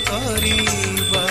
ସ୍ତୁତି କରିବା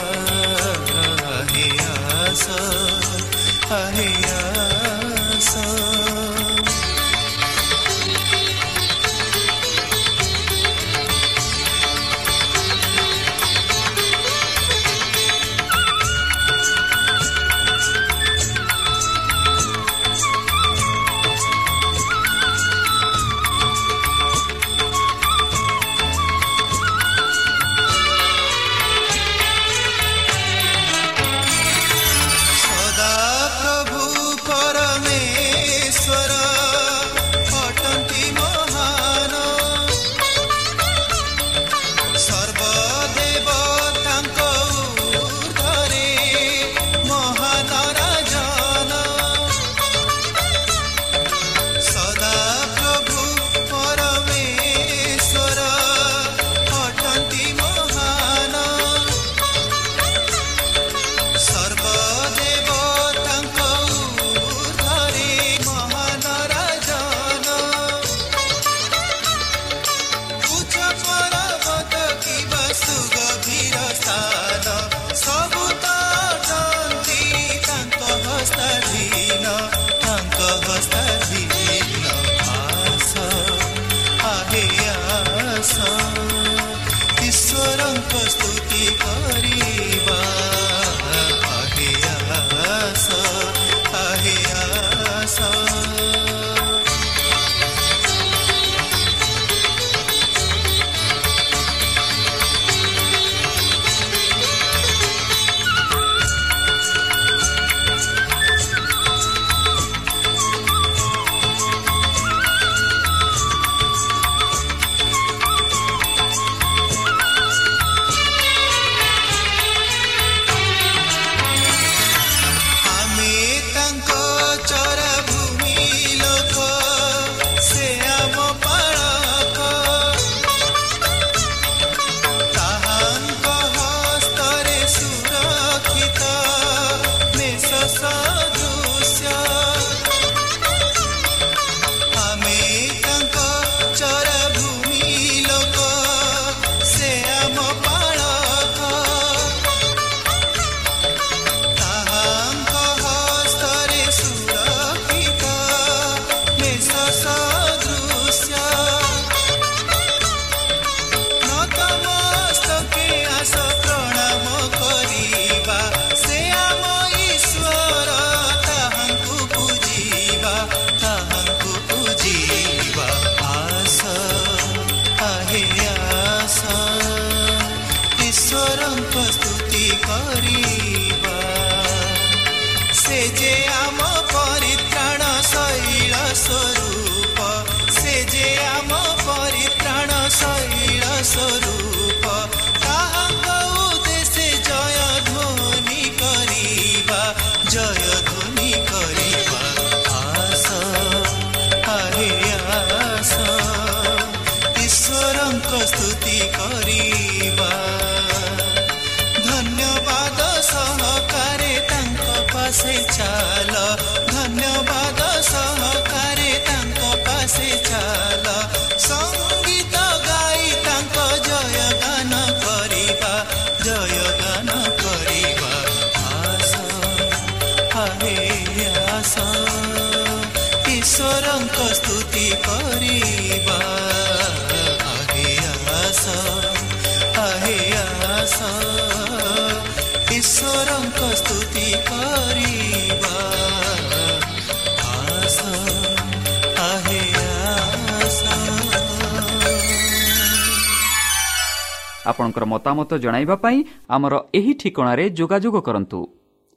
ଆପଣଙ୍କର ମତାମତ ଜଣାଇବା ପାଇଁ ଆମର ଏହି ଠିକଣାରେ ଯୋଗାଯୋଗ କରନ୍ତୁ।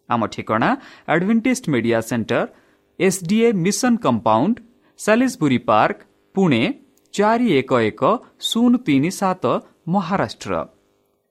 ଆମ ଠିକଣା Adventist media centre SDA mission compound Salisbury park Pune ଚାରି ଏକ ଏକ ଶୂନ ତିନି ସାତ ମହାରାଷ୍ଟ୍ର।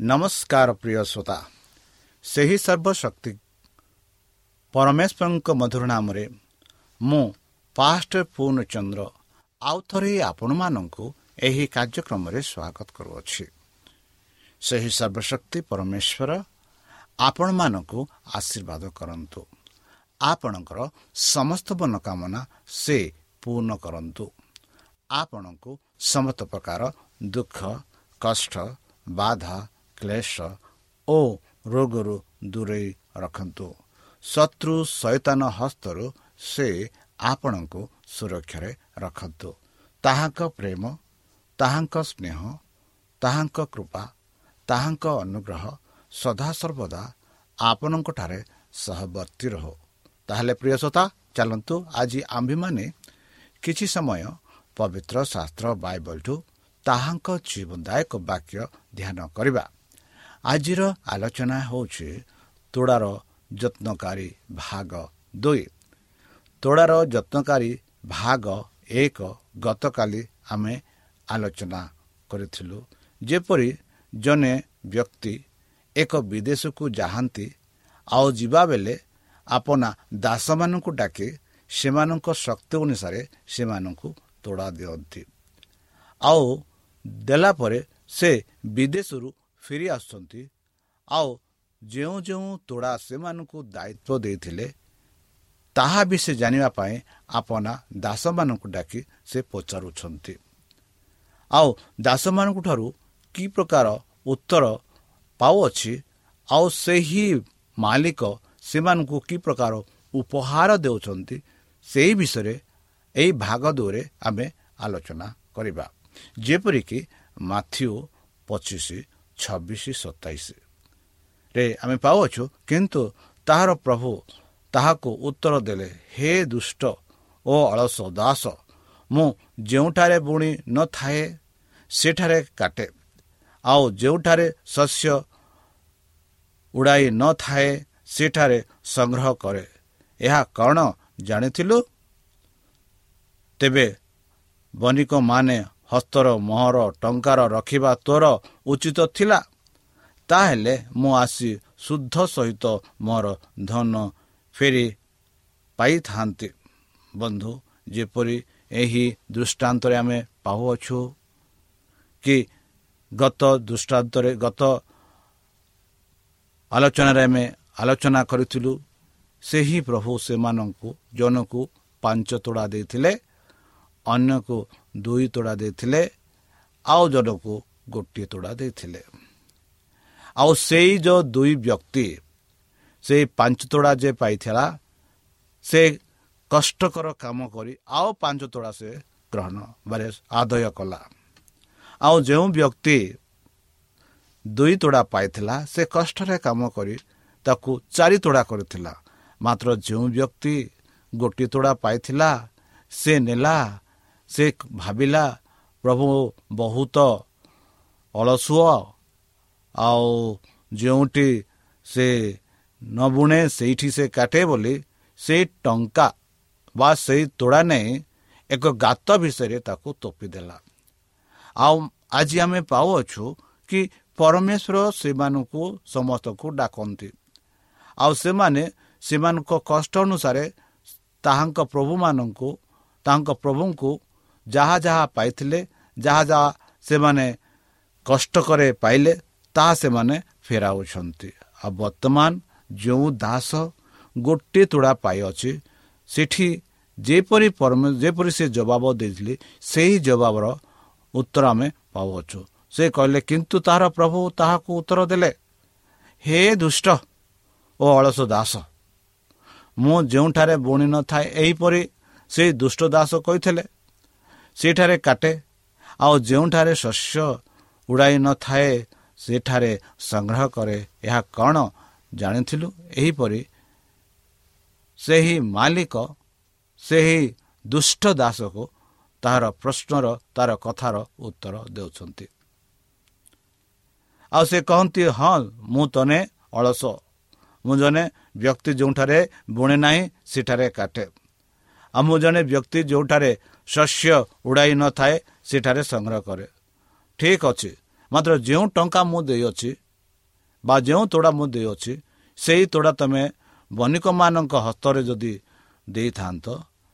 ନମସ୍କାର ପ୍ରିୟ ଶ୍ରୋତା। ସେହି ସର୍ବଶକ୍ତି ପରମେଶ୍ୱରଙ୍କ ମଧୁର ନାମରେ ମୁଁ ପାଷ୍ଟ ପୂର୍ଣ୍ଣଚନ୍ଦ୍ର ଆଉ ଥରେ ଆପଣମାନଙ୍କୁ ଏହି କାର୍ଯ୍ୟକ୍ରମରେ ସ୍ୱାଗତ କରୁଅଛି। ସେହି ସର୍ବଶକ୍ତି ପରମେଶ୍ୱର ଆପଣମାନଙ୍କୁ ଆଶୀର୍ବାଦ କରନ୍ତୁ। ଆପଣଙ୍କର ସମସ୍ତ ମନୋକାମନା ସେ ପୂର୍ଣ୍ଣ କରନ୍ତୁ। ଆପଣଙ୍କୁ ସମସ୍ତ ପ୍ରକାର ଦୁଃଖ କଷ୍ଟ ବାଧା କ୍ଲେଶ ଓ ରୋଗରୁ ଦୂରେଇ ରଖନ୍ତୁ ଶତ୍ରୁ ସୈତାନ ହସ୍ତରୁ ସେ ଆପଣଙ୍କୁ ସୁରକ୍ଷାରେ ରଖନ୍ତୁ ତାହାଙ୍କ ପ୍ରେମ ତାହାଙ୍କ ସ୍ନେହ ତାହାଙ୍କ କୃପା ତାହାଙ୍କ ଅନୁଗ୍ରହ ସଦାସର୍ବଦା ଆପଣଙ୍କଠାରେ ସହବର୍ତ୍ତୀ ରହୁ ତାହେଲେ ପ୍ରିୟ ଶ୍ରୋତା ଚାଲନ୍ତୁ ଆଜି ଆମ୍ଭେମାନେ କିଛି ସମୟ ପବିତ୍ର ଶାସ୍ତ୍ର ବାଇବଲଠୁ ତାହାଙ୍କ ଜୀବନଦାୟକ ବାକ୍ୟ ଧ୍ୟାନ କରିବା ଆଜିର ଆଲୋଚନା ହେଉଛି ତୋଡ଼ାର ଯତ୍ନକାରୀ ଭାଗ ଦୁଇ। ତୋଡ଼ାର ଯତ୍ନକାରୀ ଭାଗ ଏକ ଗତକାଲି ଆମେ ଆଲୋଚନା କରିଥିଲୁ। ଯେପରି ଜଣେ ବ୍ୟକ୍ତି ଏକ ବିଦେଶକୁ ଯାଆନ୍ତି ଆଉ ଯିବାବେଳେ ଆପଣା ଦାସମାନଙ୍କୁ ଡାକି ସେମାନଙ୍କ ଶକ୍ତି ଅନୁସାରେ ସେମାନଙ୍କୁ ତୋଡ଼ା ଦିଅନ୍ତି। ଆଉ ଦେଲା ପରେ ସେ ବିଦେଶରୁ ଫେରି ଆସୁଛନ୍ତି। ଆଉ ଯେଉଁ ଯେଉଁ ତୋଡ଼ା ସେମାନଙ୍କୁ ଦାୟିତ୍ୱ ଦେଇଥିଲେ ତାହା ବି ସେ ଜାଣିବା ପାଇଁ ଆପଣା ଦାସମାନଙ୍କୁ ଡାକି ସେ ପଚାରୁଛନ୍ତି। ଆଉ ଦାସମାନଙ୍କ ଠାରୁ କି ପ୍ରକାର ଉତ୍ତର ପାଉଅଛି ଆଉ ସେହି ମାଲିକ ସେମାନଙ୍କୁ କି ପ୍ରକାର ଉପହାର ଦେଉଛନ୍ତି ସେହି ବିଷୟରେ ଏହି ଭାଗ ଦୁଇରେ ଆମେ ଆଲୋଚନା କରିବା। ଯେପରିକି ମାଥ୍ୟୁ ପଚିଶ ଛବିଶ ସତେଇଶ। ରେ ଆମେ ପାଉଅଛୁ କିନ୍ତୁ ତାହାର ପ୍ରଭୁ ତାହାକୁ ଉତ୍ତର ଦେଲେ ହେ ଦୁଷ୍ଟ ଓ ଅଳସ ଦାସ ମୁଁ ଯେଉଁଠାରେ ବୁଣି ନଥାଏ ସେଠାରେ କାଟେ। ଆଉ ଯେଉଁଠାରେ ଶସ୍ୟ ଉଡ଼ାଇ ନଥାଏ ସେଠାରେ ସଂଗ୍ରହ କରେ। ଏହା କ'ଣ ଜାଣିଥିଲୁ? ତେବେ ବଣିକମାନେ ହସ୍ତର ମୋହର ଟଙ୍କାର ରଖିବା ତୋର ଉଚିତ ଥିଲା। ତାହେଲେ ମୁଁ ଆସି ଶୁଦ୍ଧ ସହିତ ମୋର ଧନ ଫେରି ପାଇଥାନ୍ତି। ବନ୍ଧୁ ଯେପରି ଏହି ଦୃଷ୍ଟାନ୍ତରେ ଆମେ ପାଉଅଛୁ କି ଗତ ଦୃଷ୍ଟାନ୍ତରେ ଗତ ଆଲୋଚନାରେ ଆମେ ଆଲୋଚନା କରିଥିଲୁ ସେହି ପ୍ରଭୁ ସେମାନଙ୍କୁ ଜଣକୁ ପାଞ୍ଚ ତୋଡ଼ା ଦେଇଥିଲେ ଅନ୍ୟକୁ ଦୁଇ ତୋଡ଼ା ଦେଇଥିଲେ ଆଉ ଜଣକୁ ଗୋଟିଏ ତୋଡ଼ା ଦେଇଥିଲେ। ଆଉ ସେଇ ଯେଉଁ ଦୁଇ ବ୍ୟକ୍ତି ସେଇ ପାଞ୍ଚ ତୋଡ଼ା ଯେ ପାଇଥିଲା ସେ କଷ୍ଟକର କାମ କରି ଆଉ ପାଞ୍ଚ ତୋଡ଼ା ସେ ଗ୍ରହଣ ବାରେ ଆଦୟ କଲା। ଆଉ ଯେଉଁ ବ୍ୟକ୍ତି ଦୁଇ ତୋଡ଼ା ପାଇଥିଲା ସେ କଷ୍ଟରେ କାମ କରି ତାକୁ ଚାରି ତୋଡ଼ା କରିଥିଲା। ମାତ୍ର ଯେଉଁ ବ୍ୟକ୍ତି ଗୋଟିଏ ତୋଡ଼ା ପାଇଥିଲା ସେ ନେଲା ସେ ଭାବିଲା ପ୍ରଭୁ ବହୁତ ଅଳସୁଅ। ଆଉ ଯେଉଁଠି ସେ ନ ବୁଣେ ସେଇଠି ସେ କାଟେ ବୋଲି ସେଇ ଟଙ୍କା ବା ସେଇ ତୋଡ଼ା ନେଇ ଏକ ଗାତ ବିଷୟରେ ତାକୁ ତୋପି ଦେଲା ଆଉ ଆଜି ଆମେ ପାଉଅଛୁ କି ପରମେଶ୍ୱର ସେମାନଙ୍କୁ ସମସ୍ତଙ୍କୁ ଡାକନ୍ତି। ଆଉ ସେମାନେ ସେମାନଙ୍କ କଷ୍ଟ ଅନୁସାରେ ତାହାଙ୍କ ପ୍ରଭୁମାନଙ୍କୁ ତାଙ୍କ ପ୍ରଭୁଙ୍କୁ ଯାହା ଯାହା ପାଇଥିଲେ ଯାହା ଯାହା ସେମାନେ କଷ୍ଟ କରେ ପାଇଲେ ତାହା ସେମାନେ ଫେରାଉଛନ୍ତି। ଆଉ ବର୍ତ୍ତମାନ ଯେଉଁ ଦାସ ଗୋଟିଏ ତୋଡ଼ା ପାଇଅଛି ସେଠି ଯେପରି ଯେପରି ସେ ଜବାବ ଦେଇଥିଲେ ସେହି ଜବାବର ଉତ୍ତର ଆମେ ପାଉଅଛୁ। ସେ କହିଲେ କିନ୍ତୁ ତାହାର ପ୍ରଭୁ ତାହାକୁ ଉତ୍ତର ଦେଲେ? ହେ ଦୁଷ୍ଟ ଓ ଅଳସ ଦାସ ମୁଁ ଯେଉଁଠାରେ ବୁଣି ନଥାଏ ଏହିପରି ସେଇ ଦୁଷ୍ଟ ଦାସ କହିଥିଲେ? ସେଠାରେ କାଟେ। ଆଉ ଯେଉଁଠାରେ ଶସ୍ୟ ଉଡ଼ାଇ ନଥାଏ ସେଠାରେ ସଂଗ୍ରହ କରେ। ଏହା କ'ଣ ଜାଣିଥିଲୁ? ଏହିପରି ସେହି ମାଲିକ ସେହି ଦୁଷ୍ଟ ଦାସକୁ ତାହାର ପ୍ରଶ୍ନର ତାର କଥାର ଉତ୍ତର ଦେଉଛନ୍ତି। ଆଉ ସେ କହନ୍ତି ହଁ ମୁଁ ତନେ ଅଳସ। ମୁଁ ଜଣେ ବ୍ୟକ୍ତି ଯେଉଁଠାରେ ବୁଣେ ନାହିଁ ସେଠାରେ କାଟେ। ଆଉ ମୁଁ ଜଣେ ବ୍ୟକ୍ତି ଯେଉଁଠାରେ ଶସ୍ୟ ଉଡ଼ାଇ ନଥାଏ ସେଠାରେ ସଂଗ୍ରହ କରେ। ଠିକ୍ ଅଛି। ମାତ୍ର ଯେଉଁ ଟଙ୍କା ମୁଁ ଦେଇଅଛି ବା ଯେଉଁ ତୋଡ଼ା ମୁଁ ଦେଇଅଛି ସେହି ତୋଡ଼ା ତୁମେ ବଣିକମାନଙ୍କ ହସ୍ତରେ ଯଦି ଦେଇଥାନ୍ତ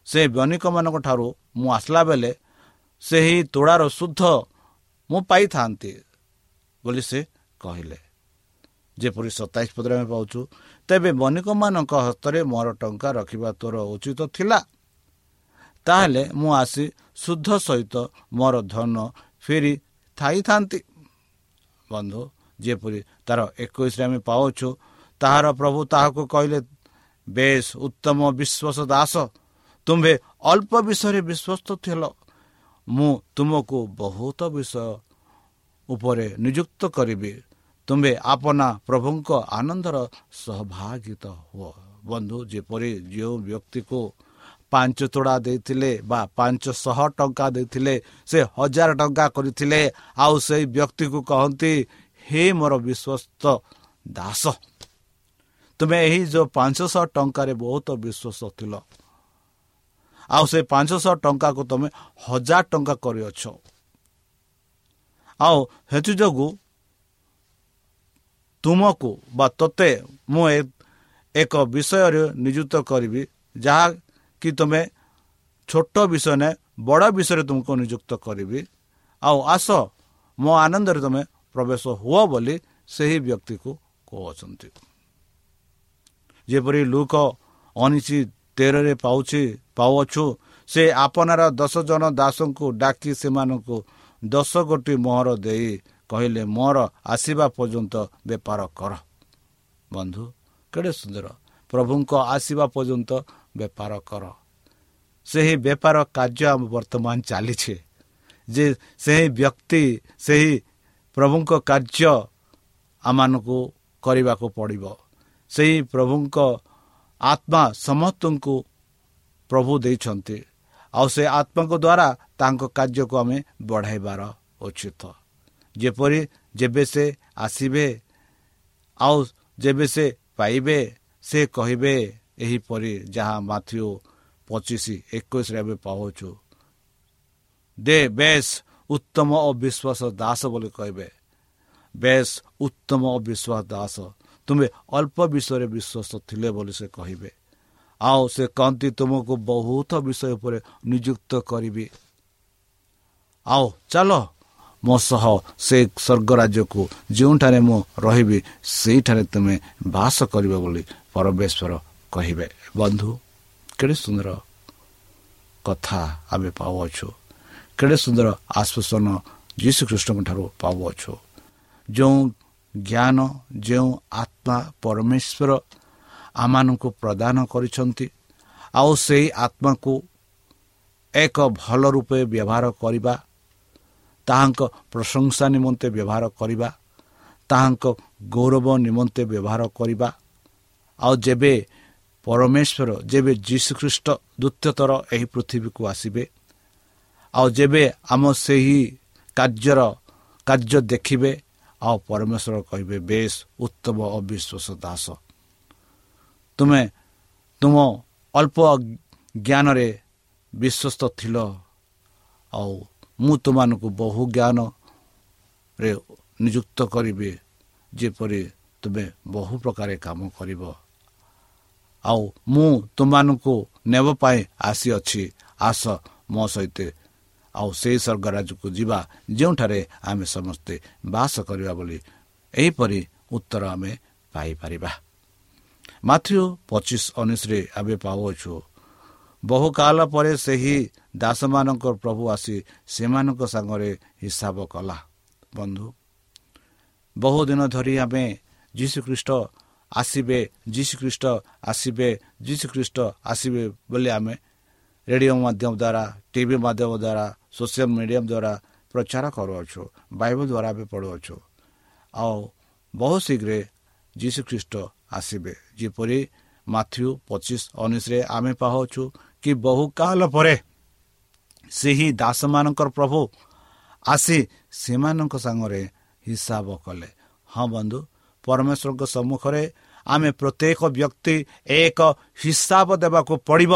ସେ ବଣିକମାନଙ୍କ ଠାରୁ ମୁଁ ଆସିଲା ବେଳେ ସେହି ତୋଡ଼ାର ଶୁଦ୍ଧ ମୁଁ ପାଇଥାନ୍ତି ବୋଲି ସେ କହିଲେ। ଯେପରି ସତାଇଶ ପଦରେ ଆମେ ପାଉଛୁ ତେବେ ବଣିକମାନଙ୍କ ହସ୍ତରେ ମୋର ଟଙ୍କା ରଖିବା ତୋର ଉଚିତ ଥିଲା? ତାହେଲେ ମୁଁ ଆସି ଶୁଦ୍ଧ ସହିତ ମୋର ଧନ ଫେରି ଥାଇଥାନ୍ତି। ବନ୍ଧୁ ଯେପରି ତାର ଏକୋଇଶରେ ଆମେ ପାଉଛୁ ତାହାର ପ୍ରଭୁ ତାହାକୁ କହିଲେ ବେଶ ଉତ୍ତମ ବିଶ୍ୱାସ ଦାସ ତୁମ୍ଭେ ଅଳ୍ପ ବିଷୟରେ ବିଶ୍ୱସ୍ତ ଥିଲ। ମୁଁ ତୁମକୁ ବହୁତ ବିଷୟ ଉପରେ ନିଯୁକ୍ତ କରିବି। ତୁମ୍ଭେ ଆପନା ପ୍ରଭୁଙ୍କ ଆନନ୍ଦର ସହଭାଗିତ ହୁଅ। ବନ୍ଧୁ ଯେପରି ଯେଉଁ ବ୍ୟକ୍ତିକୁ ପାଞ୍ଚ ତୋଡ଼ା ଦେଇଥିଲେ ବା ପାଞ୍ଚଶହ ଟଙ୍କା ଦେଇଥିଲେ ସେ ହଜାର ଟଙ୍କା କରିଥିଲେ। ଆଉ ସେଇ ବ୍ୟକ୍ତିକୁ କହନ୍ତି ହେ ମୋର ବିଶ୍ୱସ୍ତ ଦାସ ତୁମେ ଏହି ଯେଉଁ ପାଞ୍ଚଶହ ଟଙ୍କାରେ ବହୁତ ବିଶ୍ୱାସ ଥିଲ। ଆଉ ସେ ପାଞ୍ଚଶହ ଟଙ୍କାକୁ ତୁମେ ହଜାର ଟଙ୍କା କରିଅଛ। ଆଉ ହେତୁ ଯୋଗୁଁ ତୁମକୁ ବା ତୋତେ ମୁଁ ଏକ ବିଷୟରେ ନିଯୁକ୍ତ କରିବି ଯାହାକି ତୁମେ ଛୋଟ ବିଷୟ ନୁହେଁ ବଡ଼ ବିଷୟରେ ତୁମକୁ ନିଯୁକ୍ତ କରିବି। ଆଉ ଆସ ମୋ ଆନନ୍ଦରେ ତୁମେ ପ୍ରବେଶ ହୁଅ ବୋଲି ସେହି ବ୍ୟକ୍ତିକୁ କହୁଅଛନ୍ତି। ଯେପରି ଲୁକ ଉଣେଇଶ ତେରରେ ପାଉଛି ପାଉଅଛୁ ସେ ଆପଣାର ଦଶ ଜଣ ଦାସଙ୍କୁ ଡାକି ସେମାନଙ୍କୁ ଦଶ ଗୋଟି ମୋହର ଦେଇ କହିଲେ ମୋର ଆସିବା ପର୍ଯ୍ୟନ୍ତ ବେପାର କର। ବନ୍ଧୁ କେଡ଼େ ସୁନ୍ଦର। ପ୍ରଭୁଙ୍କ ଆସିବା ପର୍ଯ୍ୟନ୍ତ ବେପାର କର। ସେହି ବେପାର କାର୍ଯ୍ୟ ଆମ ବର୍ତ୍ତମାନ ଚାଲିଛି। ଯେ ସେହି ବ୍ୟକ୍ତି ସେହି ପ୍ରଭୁଙ୍କ କାର୍ଯ୍ୟ ଆମମାନଙ୍କୁ କରିବାକୁ ପଡ଼ିବ। ସେହି ପ୍ରଭୁଙ୍କ ଆତ୍ମା ସମସ୍ତଙ୍କୁ ପ୍ରଭୁ ଦେଇଛନ୍ତି। ଆଉ ସେ ଆତ୍ମାଙ୍କ ଦ୍ୱାରା ତାଙ୍କ କାର୍ଯ୍ୟକୁ ଆମେ ବଢ଼ାଇବାର ଉଚିତ। ଯେପରି ଯେବେ ସେ ଆସିବେ ଆଉ ଯେବେ ସେ ପାଇବେ ସେ କହିବେ ଏହିପରି ଯାହା ମାଥ୍ୟୁ ପଚିଶ ଏକୋଇଶରେ ଏବେ ପାଉଛୁ। ଦେ ବେଶ ଉତ୍ତମ ଓ ବିଶ୍ୱାସ ଦାସ ବୋଲି କହିବେ। ବେଶ ଉତ୍ତମ ଓ ବିଶ୍ୱାସ ଦାସ। ତୁମେ ଅଳ୍ପ ବିଷୟରେ ବିଶ୍ୱସ୍ତ ଥିଲେ ବୋଲି ସେ କହିବେ। ଆଉ ସେ କହନ୍ତି ତୁମକୁ ବହୁତ ବିଷୟ ଉପରେ ନିଯୁକ୍ତ କରିବି। ଆଉ ଚାଲ ମୋ ସହ ସେ ସ୍ୱର୍ଗ ରାଜ୍ୟକୁ ଯେଉଁଠାରେ ମୁଁ ରହିବି ସେଇଠାରେ ତୁମେ ବାସ କରିବ ବୋଲି ପରମେଶ୍ୱର କହିବେ ବନ୍ଧୁ କେଡ଼େ ସୁନ୍ଦର କଥା ଆମେ ପାଉଅଛୁ। କେଡ଼େ ସୁନ୍ଦର ଆଶ୍ୱାସନ ଯୀଶୁଖ୍ରୀଷ୍ଟଙ୍କ ଠାରୁ ପାଉଅଛୁ। ଯେଉଁ ଜ୍ଞାନ ଯେଉଁ ଆତ୍ମା ପରମେଶ୍ୱର ଆମମାନଙ୍କୁ ପ୍ରଦାନ କରିଛନ୍ତି ଆଉ ସେହି ଆତ୍ମାକୁ ଏକ ଭଲ ରୂପେ ବ୍ୟବହାର କରିବା ତାହାଙ୍କ ପ୍ରଶଂସା ନିମନ୍ତେ ବ୍ୟବହାର କରିବା ତାହାଙ୍କ ଗୌରବ ନିମନ୍ତେ ବ୍ୟବହାର କରିବା ଆଉ ଯେବେ ପରମେଶ୍ୱର ଯେବେ ଯୀଶୁଖ୍ରୀଷ୍ଟ ଦ୍ୱିତୀୟଥର ଏହି ପୃଥିବୀକୁ ଆସିବେ ଆଉ ଯେବେ ଆମ ସେହି କାର୍ଯ୍ୟର କାର୍ଯ୍ୟ ଦେଖିବେ ଆଉ ପରମେଶ୍ୱର କହିବେ ବେଶ ଉତ୍ତମ ଅବିଶ୍ୱାସ ଦାସ। ତୁମେ ତୁମ ଅଳ୍ପ ଜ୍ଞାନରେ ବିଶ୍ୱସ୍ତ ଥିଲ ଆଉ ମୁଁ ତୁମମାନଙ୍କୁ ବହୁ ଜ୍ଞାନରେ ନିଯୁକ୍ତ କରିବି ଯେପରି ତୁମେ ବହୁ ପ୍ରକାର କାମ କରିବ। ଆଉ ମୁଁ ତୁମମାନଙ୍କୁ ନେବା ପାଇଁ ଆସିଅଛି। ଆସ ମୋ ସହିତ। ଆଉ ସେହି ସ୍ୱର୍ଗରାଜକୁ ଯିବା ଯେଉଁଠାରେ ଆମେ ସମସ୍ତେ ବାସ କରିବା ବୋଲି ଏହିପରି ଉତ୍ତର ଆମେ ପାଇପାରିବା। ମାଥ୍ୟୁ ପଚିଶ ଉଣେଇଶରେ ଆମେ ପାଉଅଛୁ। ବହୁ କାଳ ପରେ ସେହି ଦାସମାନଙ୍କ ପ୍ରଭୁ ଆସି ସେମାନଙ୍କ ସାଙ୍ଗରେ ହିସାବ କଲା। ବନ୍ଧୁ ବହୁଦିନ ଧରି ଆମେ ଯୀଶୁଖ୍ରୀଷ୍ଟ ଆସିବେ ଯୀଶୁଖ୍ରୀଷ୍ଟ ଆସିବେ ଯୀଶୁଖ୍ରୀଷ୍ଟ ଆସିବେ ବୋଲି ଆମେ ରେଡ଼ିଓ ମାଧ୍ୟମ ଦ୍ୱାରା ଟିଭି ମାଧ୍ୟମ ଦ୍ୱାରା ସୋସିଆଲ ମିଡ଼ିଆ ଦ୍ୱାରା ପ୍ରଚାର କରୁଅଛୁ ବାଇବଲ ଦ୍ୱାରା ଆମେ ପଢ଼ୁଅଛୁ। ଆଉ ବହୁ ଶୀଘ୍ର ଯୀଶୁଖ୍ରୀଷ୍ଟ ଆସିବେ। ଯେପରି ମାଥ୍ୟୁ ପଚିଶ ଉଣେଇଶରେ ଆମେ ପାଉଛୁ କି ବହୁ କାଳ ପରେ ସେହି ଦାସମାନଙ୍କର ପ୍ରଭୁ ଆସି ସେମାନଙ୍କ ସାଙ୍ଗରେ ହିସାବ କଲେ। ହଁ ବନ୍ଧୁ ପରମେଶ୍ୱରଙ୍କ ସମ୍ମୁଖରେ ଆମେ ପ୍ରତ୍ୟେକ ବ୍ୟକ୍ତି ଏକ ହିସାବ ଦେବାକୁ ପଡ଼ିବ।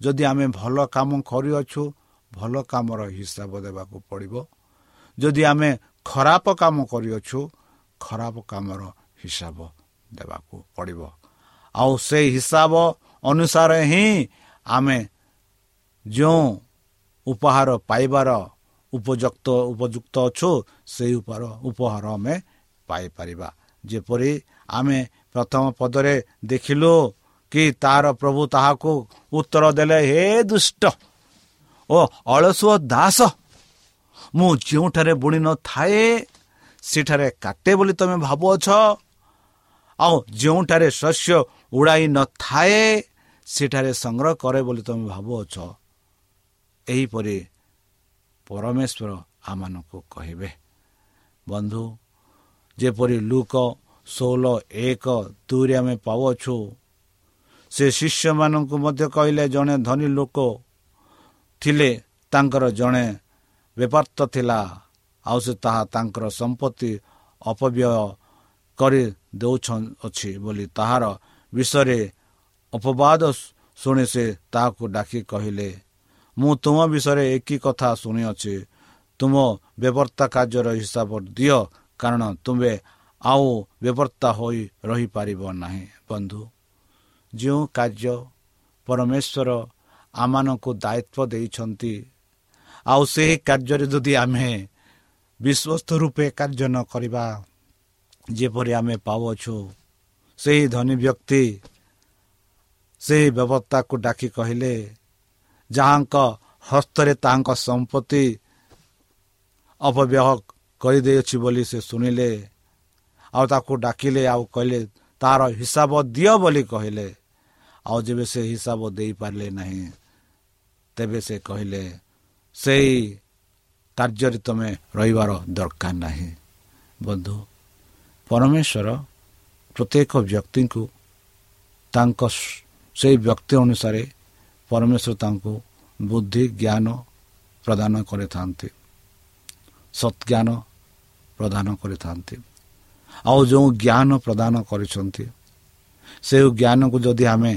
ଯଦି ଆମେ ଭଲ କାମ କରିଅଛୁ ଭଲ କାମର ହିସାବ ଦେବାକୁ ପଡ଼ିବ। ଯଦି ଆମେ ଖରାପ କାମ କରିଅଛୁ ଖରାପ କାମର ହିସାବ ଦେବାକୁ ପଡ଼ିବ। ଆଉ ସେଇ ହିସାବ ଅନୁସାରେ ହିଁ ଆମେ ଯେଉଁ ଉପହାର ପାଇବାର ଉପଯୁକ୍ତ ଉପଯୁକ୍ତ ଅଛୁ ସେହି ଉପହାର ଉପହାର ଆମେ ପାଇପାରିବା। ଯେପରି ଆମେ ପ୍ରଥମ ପଦରେ ଦେଖିଲୁ କି ତାର ପ୍ରଭୁ ତାହାକୁ ଉତ୍ତର ଦେଲେ ହେ ଦୁଷ୍ଟ ଓ ଅଳସୁଅ ଦାସ ମୁଁ ଯେଉଁଠାରେ ବୁଣି ନଥାଏ ସେଠାରେ କାଟେ ବୋଲି ତୁମେ ଭାବୁଅଛ। ଆଉ ଯେଉଁଠାରେ ଶସ୍ୟ ଉଡ଼ାଇ ନଥାଏ ସେଠାରେ ସଂଗ୍ରହ କରେ ବୋଲି ତୁମେ ଭାବୁଅଛ। ଏହିପରି ପରମେଶ୍ୱର ଆମମାନଙ୍କୁ କହିବେ। ବନ୍ଧୁ ଯେପରି ଲୁକ ଷୋହଳ ଏକ ଦୁଇରେ ଆମେ ପାଉଅଛୁ। ସେ ଶିଷ୍ୟମାନଙ୍କୁ ମଧ୍ୟ କହିଲେ ଜଣେ ଧନୀ ଲୋକ ଥିଲେ ତାଙ୍କର ଜଣେ ବେପାର୍ତ ଥିଲା। ଆଉ ସେ ତାହା ତାଙ୍କର ସମ୍ପତ୍ତି ଅପବ୍ୟୟ କରି ଦେଉଅଛି ବୋଲି ତାହାର ବିଷୟରେ ଅପବାଦ ଶୁଣି ସେ ତାହାକୁ ଡାକି କହିଲେ ମୁଁ ତୁମ ବିଷୟରେ ଏକି କଥା ଶୁଣିଅଛି। ତୁମ ବ୍ୟବର୍ତ୍ତା କାର୍ଯ୍ୟର ହିସାବ ଦିଅ କାରଣ ତୁମେ ଆଉ ବ୍ୟବର୍ତ୍ତା ହୋଇ ରହିପାରିବ ନାହିଁ ବନ୍ଧୁ। ଯେଉଁ କାର୍ଯ୍ୟ ପରମେଶ୍ୱର ଆମମାନଙ୍କୁ ଦାୟିତ୍ୱ ଦେଇଛନ୍ତି ଆଉ ସେହି କାର୍ଯ୍ୟରେ ଯଦି ଆମେ ବିଶ୍ୱସ୍ତ ରୂପେ କାର୍ଯ୍ୟ ନ କରିବା ଯେପରି ଆମେ ପାଉଅଛୁ ସେହି ଧନୀ ବ୍ୟକ୍ତି ସେହି ବ୍ୟବସ୍ଥାକୁ ଡାକି କହିଲେ ଯାହାଙ୍କ ହସ୍ତରେ ତାହାଙ୍କ ସମ୍ପତ୍ତି ଅପବ୍ୟହ କରିଦେଇଅଛି ବୋଲି ସେ ଶୁଣିଲେ। ଆଉ ତାକୁ ଡାକିଲେ ଆଉ କହିଲେ ତାର ହିସାବ ଦିଅ ବୋଲି କହିଲେ। ଆଉ ଯେବେ ସେ ହିସାବ ଦେଇପାରିଲେ ନାହିଁ ତେବେ ସେ କହିଲେ ସେଇ କାର୍ଯ୍ୟରେ ତୁମେ ରହିବାର ଦରକାର ନାହିଁ। ବନ୍ଧୁ ପରମେଶ୍ୱର ପ୍ରତ୍ୟେକ ବ୍ୟକ୍ତିଙ୍କୁ ତାଙ୍କ ସେଇ ବ୍ୟକ୍ତି ଅନୁସାରେ ପରମେଶ୍ୱର ତାଙ୍କୁ ବୁଦ୍ଧି ଜ୍ଞାନ ପ୍ରଦାନ କରିଥାନ୍ତି। ସତ୍ଜ୍ଞାନ ପ୍ରଦାନ କରିଥାନ୍ତି। ଆଉ ଯେଉଁ ଜ୍ଞାନ ପ୍ରଦାନ କରିଛନ୍ତି ସେ ଜ୍ଞାନକୁ ଯଦି ଆମେ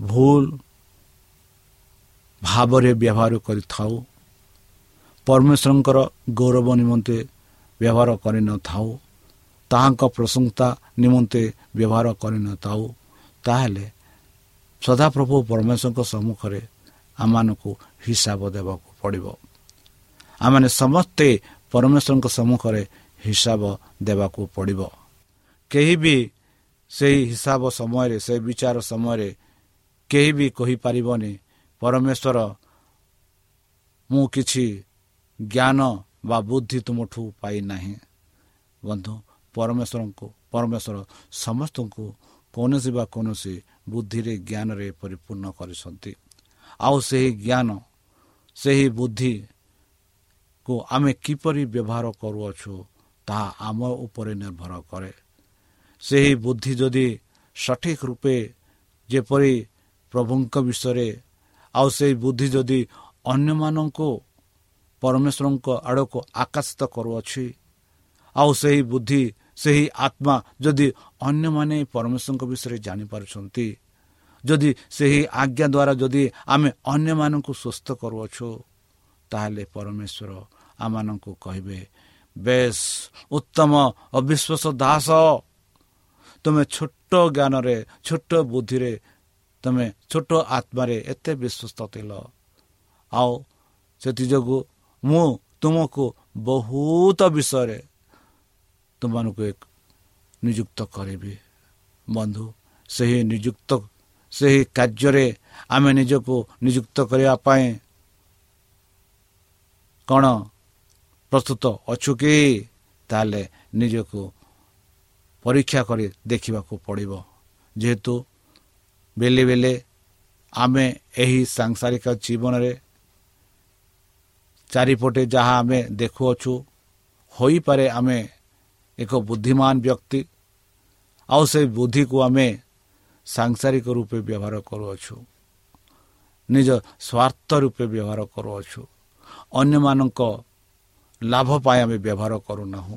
ଭୁଲ ଭାବରେ ବ୍ୟବହାର କରିଥାଉ ପରମେଶ୍ୱରଙ୍କର ଗୌରବ ନିମନ୍ତେ ବ୍ୟବହାର କରିନଥାଉ ତାହାଙ୍କ ପ୍ରଶଂସା ନିମନ୍ତେ ବ୍ୟବହାର କରିନଥାଉ ତାହେଲେ ସଦାପ୍ରଭୁ ପରମେଶ୍ୱରଙ୍କ ସମ୍ମୁଖରେ ଆମମାନଙ୍କୁ ହିସାବ ଦେବାକୁ ପଡ଼ିବ। ଆମମାନେ ସମସ୍ତେ ପରମେଶ୍ୱରଙ୍କ ସମ୍ମୁଖରେ ହିସାବ ଦେବାକୁ ପଡ଼ିବ। କେହି ବି ସେହି ହିସାବ ସମୟରେ ସେ ବିଚାର ସମୟରେ କେହି ବି କହିପାରିବନି ପରମେଶ୍ୱର ମୁଁ କିଛି ଜ୍ଞାନ ବା ବୁଦ୍ଧି ତୁମଠୁ ପାଇନାହିଁ ବନ୍ଧୁ ପରମେଶ୍ୱରଙ୍କୁ ପରମେଶ୍ୱର ସମସ୍ତଙ୍କୁ କୌଣସି ବା କୌଣସି ବୁଦ୍ଧିରେ ଜ୍ଞାନରେ ପରିପୂର୍ଣ୍ଣ କରିଛନ୍ତି। ଆଉ ସେହି ଜ୍ଞାନ ସେହି ବୁଦ୍ଧିକୁ ଆମେ କିପରି ବ୍ୟବହାର କରୁଅଛୁ ତାହା ଆମ ଉପରେ ନିର୍ଭର କରେ। ସେହି ବୁଦ୍ଧି ଯଦି ସଠିକ ରୂପେ ଯେପରି ପ୍ରଭୁଙ୍କ ବିଷୟରେ ଆଉ ସେହି ବୁଦ୍ଧି ଯଦି ଅନ୍ୟମାନଙ୍କୁ ପରମେଶ୍ୱରଙ୍କ ଆଡ଼କୁ ଆକାଶିତ କରୁଅଛି ଆଉ ସେହି ବୁଦ୍ଧି ସେହି ଆତ୍ମା ଯଦି ଅନ୍ୟମାନେ ପରମେଶ୍ୱରଙ୍କ ବିଷୟରେ ଜାଣିପାରୁଛନ୍ତି ଯଦି ସେହି ଆଜ୍ଞା ଦ୍ୱାରା ଯଦି ଆମେ ଅନ୍ୟମାନଙ୍କୁ ସୁସ୍ଥ କରୁଅଛୁ ତାହେଲେ ପରମେଶ୍ୱର ଆମମାନଙ୍କୁ କହିବେ ବେଶ ଉତ୍ତମ ଅବିଶ୍ୱାସ ଦାସ। ତୁମେ ଛୋଟ ଜ୍ଞାନରେ ଛୋଟ ବୁଦ୍ଧିରେ ତୁମେ ଛୋଟ ଆତ୍ମାରେ ଏତେ ବିଶ୍ୱସ୍ତ ଥିଲ। ଆଉ ସେଥିଯୋଗୁଁ ମୁଁ ତୁମକୁ ବହୁତ ବିଷୟରେ ତୁମମାନଙ୍କୁ ଏକ ନିଯୁକ୍ତ କରିବି। ବନ୍ଧୁ ସେହି ନିଯୁକ୍ତ ସେହି କାର୍ଯ୍ୟରେ ଆମେ ନିଜକୁ ନିଯୁକ୍ତ କରିବା ପାଇଁ କ'ଣ ପ୍ରସ୍ତୁତ ଅଛୁ କି? ତାହେଲେ ନିଜକୁ ପରୀକ୍ଷା କରି ଦେଖିବାକୁ ପଡ଼ିବ। ଯେହେତୁ ବେଲେ ବେଲେ ଆମେ ଏହି ସାଂସାରିକ ଜୀବନରେ ଚାରିପଟେ ଯାହା ଆମେ ଦେଖୁଅଛୁ ହୋଇପାରେ ଆମେ ଏକ ବୁଦ୍ଧିମାନ ବ୍ୟକ୍ତି। ଆଉ ସେ ବୁଦ୍ଧିକୁ ଆମେ ସାଂସାରିକ ରୂପେ ବ୍ୟବହାର କରୁଅଛୁ। ନିଜ ସ୍ୱାର୍ଥ ରୂପେ ବ୍ୟବହାର କରୁଅଛୁ। ଅନ୍ୟମାନଙ୍କ ଲାଭ ପାଇଁ ଆମେ ବ୍ୟବହାର କରୁନାହୁଁ।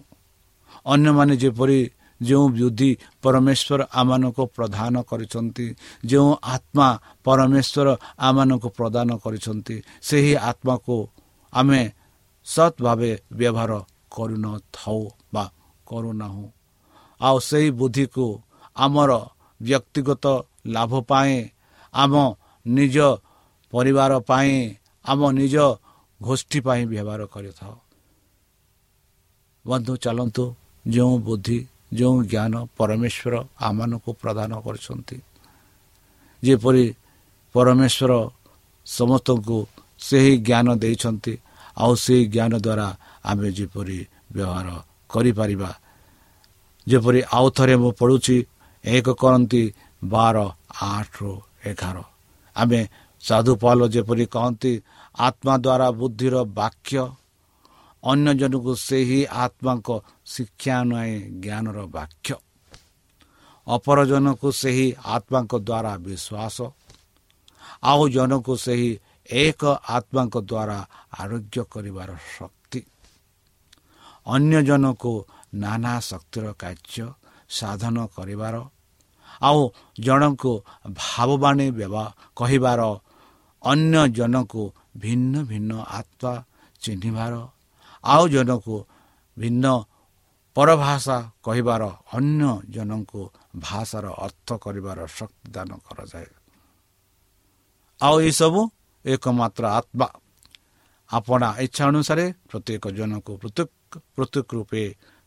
ଅନ୍ୟମାନେ ଯେପରି ଯେଉଁ ବୁଦ୍ଧି ପରମେଶ୍ୱର ଆମମାନଙ୍କୁ ପ୍ରଦାନ କରିଛନ୍ତି ଯେଉଁ ଆତ୍ମା ପରମେଶ୍ୱର ଆମମାନଙ୍କୁ ପ୍ରଦାନ କରିଛନ୍ତି ସେହି ଆତ୍ମାକୁ ଆମେ ସତ୍ ଭାବେ ବ୍ୟବହାର କରୁନଥାଉ ବା କରୁନାହୁଁ। ଆଉ ସେହି ବୁଦ୍ଧିକୁ ଆମର ବ୍ୟକ୍ତିଗତ ଲାଭ ପାଇଁ ଆମ ନିଜ ପରିବାର ପାଇଁ ଆମ ନିଜ ଗୋଷ୍ଠୀ ପାଇଁ ବ୍ୟବହାର କରିଥାଉ। ବନ୍ଧୁ ଚାଲନ୍ତୁ ଯେଉଁ ବୁଦ୍ଧି ଯେଉଁ ଜ୍ଞାନ ପରମେଶ୍ୱର ଆମମାନଙ୍କୁ ପ୍ରଦାନ କରିଛନ୍ତି। ଯେପରି ପରମେଶ୍ୱର ସମସ୍ତଙ୍କୁ ସେହି ଜ୍ଞାନ ଦେଇଛନ୍ତି ଆଉ ସେହି ଜ୍ଞାନ ଦ୍ୱାରା ଆମେ ଯେପରି ବ୍ୟବହାର କରିପାରିବା। ଯେପରି ଆଉ ଥରେ ମୁଁ ପଢ଼ୁଛି ଏକ କରନ୍ତି ବାର ଆଠରୁ ଏଗାର। ଆମେ ସାଧୁପାଲ ଯେପରି କହନ୍ତି ଆତ୍ମା ଦ୍ୱାରା ବୁଦ୍ଧିର ବାକ୍ୟ ଅନ୍ୟ ଜଣକୁ ସେହି ଆତ୍ମାଙ୍କ ଶିକ୍ଷା ନୁହେଁ ଜ୍ଞାନର ବାକ୍ୟ। ଅପରଜନକୁ ସେହି ଆତ୍ମାଙ୍କ ଦ୍ୱାରା ବିଶ୍ୱାସ। ଆଉ ଜଣକୁ ସେହି ଏକ ଆତ୍ମାଙ୍କ ଦ୍ୱାରା ଆରୋଗ୍ୟ କରିବାର ଶକ୍ତି। ଅନ୍ୟ ଜଣକୁ ନାନା ଶକ୍ତିର କାର୍ଯ୍ୟ ସାଧନ କରିବାର। ଆଉ ଜଣଙ୍କୁ ଭାବବାଣୀ କହିବାର। ଅନ୍ୟ ଜଣକୁ ଭିନ୍ନ ଭିନ୍ନ ଆତ୍ମା ଚିହ୍ନିବାର। ଆଉ ଜଣକୁ ଭିନ୍ନ ପରଭାଷା କହିବାର ଅନ୍ୟ ଜଣଙ୍କୁ ଭାଷାର ଅର୍ଥ କରିବାର ଶକ୍ତି ଦାନ କରାଯାଏ। ଆଉ ଏସବୁ ଏକମାତ୍ର ଆତ୍ମା। ଆପଣା ଇଚ୍ଛା ଅନୁସାରେ ପ୍ରତ୍ୟେକ ଜଣଙ୍କୁ ପୃଥକ ପୃଥକ ରୂପେ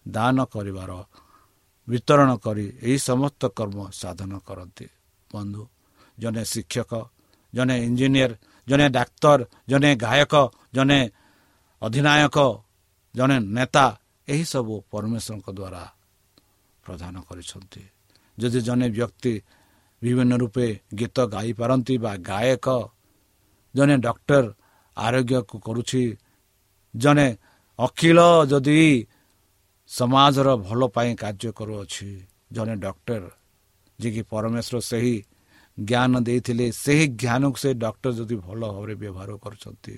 ଦାନ କରିବାର ବିତରଣ କରି ଏହି ସମସ୍ତ କର୍ମ ସାଧନ କରନ୍ତି। ବନ୍ଧୁ ଜଣେ ଶିକ୍ଷକ ଜଣେ ଇଞ୍ଜିନିୟର ଜଣେ ଡାକ୍ତର ଜଣେ ଗାୟକ ଜଣେ ଅଧିନାୟକ ଜଣେ ନେତା ଏହିସବୁ ପରମେଶ୍ୱରଙ୍କ ଦ୍ୱାରା ପ୍ରଦାନ କରିଛନ୍ତି। ଯଦି ଜଣେ ବ୍ୟକ୍ତି ବିଭିନ୍ନ ରୂପେ ଗୀତ ଗାଇପାରନ୍ତି ବା ଗାୟକ ଜଣେ ଡକ୍ଟର ଆରୋଗ୍ୟକୁ କରୁଛି ଜଣେ ଅଖିଳ ଯଦି ସମାଜର ଭଲ ପାଇଁ କାର୍ଯ୍ୟ କରୁଅଛି ଜଣେ ଡକ୍ଟର ଯିଏକି ପରମେଶ୍ୱର ସେହି ଜ୍ଞାନ ଦେଇଥିଲେ ସେହି ଜ୍ଞାନକୁ ସେ ଡକ୍ଟର ଯଦି ଭଲ ଭାବରେ ବ୍ୟବହାର କରୁଛନ୍ତି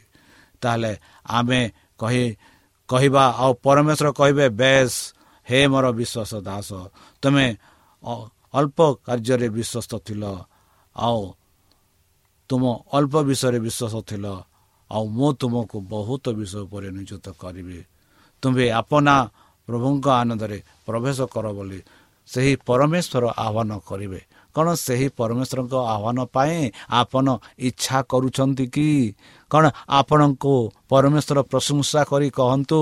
ତାହେଲେ ଆମେ କହି କହିବା ଆଉ ପରମେଶ୍ୱର କହିବେ ବେଶ ହେ ମୋର ବିଶ୍ୱାସ ଦାସ ତୁମେ ଅଳ୍ପ କାର୍ଯ୍ୟରେ ବିଶ୍ୱସ୍ତ ଥିଲ ଆଉ ତୁମ ଅଳ୍ପ ବିଷୟରେ ବିଶ୍ୱାସ ଥିଲ ଆଉ ମୁଁ ତୁମକୁ ବହୁତ ବିଷୟ ଉପରେ ନିଯୁକ୍ତ କରିବି। ତୁମେ ଆପନା ପ୍ରଭୁଙ୍କ ଆନନ୍ଦରେ ପ୍ରବେଶ କର ବୋଲି ସେହି ପରମେଶ୍ୱର ଆହ୍ୱାନ କରିବେ। କ'ଣ ସେହି ପରମେଶ୍ୱରଙ୍କ ଆହ୍ୱାନ ପାଇଁ ଆପଣ ଇଚ୍ଛା କରୁଛନ୍ତି କି? କ'ଣ ଆପଣଙ୍କୁ ପରମେଶ୍ୱର ପ୍ରଶଂସା କରି କହନ୍ତୁ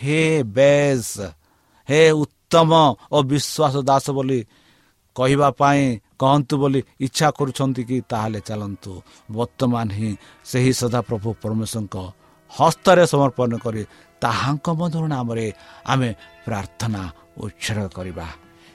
ହେ ବେଶ ହେ ଉତ୍ତମ ଓ ବିଶ୍ୱାସ ଦାସ ବୋଲି କହିବା ପାଇଁ କହନ୍ତୁ ବୋଲି ଇଚ୍ଛା କରୁଛନ୍ତି କି ତାହେଲେ ଚାଲନ୍ତୁ। ବର୍ତ୍ତମାନ ହିଁ ସେହି ସଦାପ୍ରଭୁ ପରମେଶ୍ୱରଙ୍କ ହସ୍ତରେ ସମର୍ପଣ କରି ତାହାଙ୍କ ମଧୁର ନାମରେ ଆମେ ପ୍ରାର୍ଥନା ଉତ୍ସର୍ଗ କରିବା।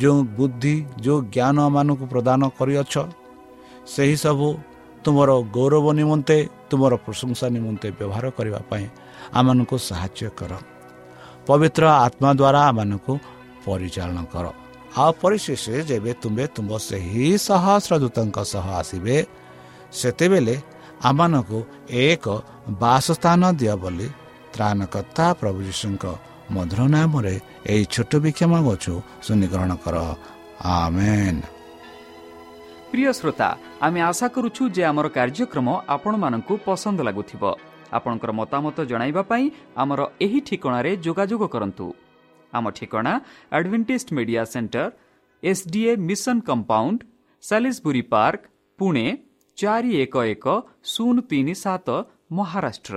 ଯେଉଁ ବୁଦ୍ଧି ଯେଉଁ ଜ୍ଞାନମାନଙ୍କୁ ପ୍ରଦାନ କରିଅଛ ସେହିସବୁ ତୁମର ଗୌରବ ନିମନ୍ତେ ତୁମର ପ୍ରଶଂସା ନିମନ୍ତେ ବ୍ୟବହାର କରିବା ପାଇଁ ଆମମାନଙ୍କୁ ସାହାଯ୍ୟ କର। ପବିତ୍ର ଆତ୍ମା ଦ୍ୱାରା ଆମମାନଙ୍କୁ ପରିଚାଳନା କର। ଆଉ ପରିଶେଷ ଯେବେ ତୁମେ ତୁମ ସେହି ସହସ୍ର ଦୂତଙ୍କ ସହ ଆସିବେ ସେତେବେଳେ ଆମମାନଙ୍କୁ ଏକ ବାସସ୍ଥାନ ଦିଅ ବୋଲି ତ୍ରାଣକର୍ତ୍ତା ପ୍ରଭୁ ଯୀଶୁଙ୍କ ମଧୁର ନାମରେ ଏହି ଛୋଟ ବିକ୍ଷମା ଗଛୁ ଶୁନିଗ୍ରହଣ କର। ଆମେନ୍। ପ୍ରିୟ ଶ୍ରୋତା ଆମେ ଆଶା କରୁଛୁ ଯେ ଆମର କାର୍ଯ୍ୟକ୍ରମ ଆପଣମାନଙ୍କୁ ପସନ୍ଦ ଲାଗୁଥିବ। ଆପଣଙ୍କର ମତାମତ ଜଣାଇବା ପାଇଁ ଆମର ଏହି ଠିକଣାରେ ଯୋଗାଯୋଗ କରନ୍ତୁ। ଆମ ଠିକଣା advantage media centre S D A mission compound Salisbury park Pune ଚାରି ଏକ ଏକ ଶୂନ ତିନି ସାତ Maharashtra.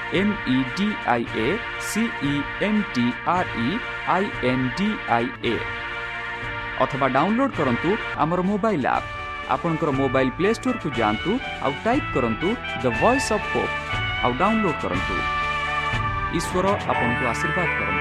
M E D I A C E N T R E I N D I A ଅଥବା ଡାଉନଲୋଡ୍ କରନ୍ତୁ ଆମର ମୋବାଇଲ୍ ଆପ୍ ଆପଣଙ୍କର ମୋବାଇଲ୍ ପ୍ଲେ ଷ୍ଟୋରକୁ ଯାଆନ୍ତୁ ଆଉ ଟାଇପ୍ କରନ୍ତୁ ଦ ଭଏସ୍ ଅଫ୍ ହୋପ୍ ଆଉ ଡାଉନଲୋଡ୍ କରନ୍ତୁ ଈଶ୍ୱର ଆପଣଙ୍କୁ ଆଶୀର୍ବାଦ କରନ୍ତୁ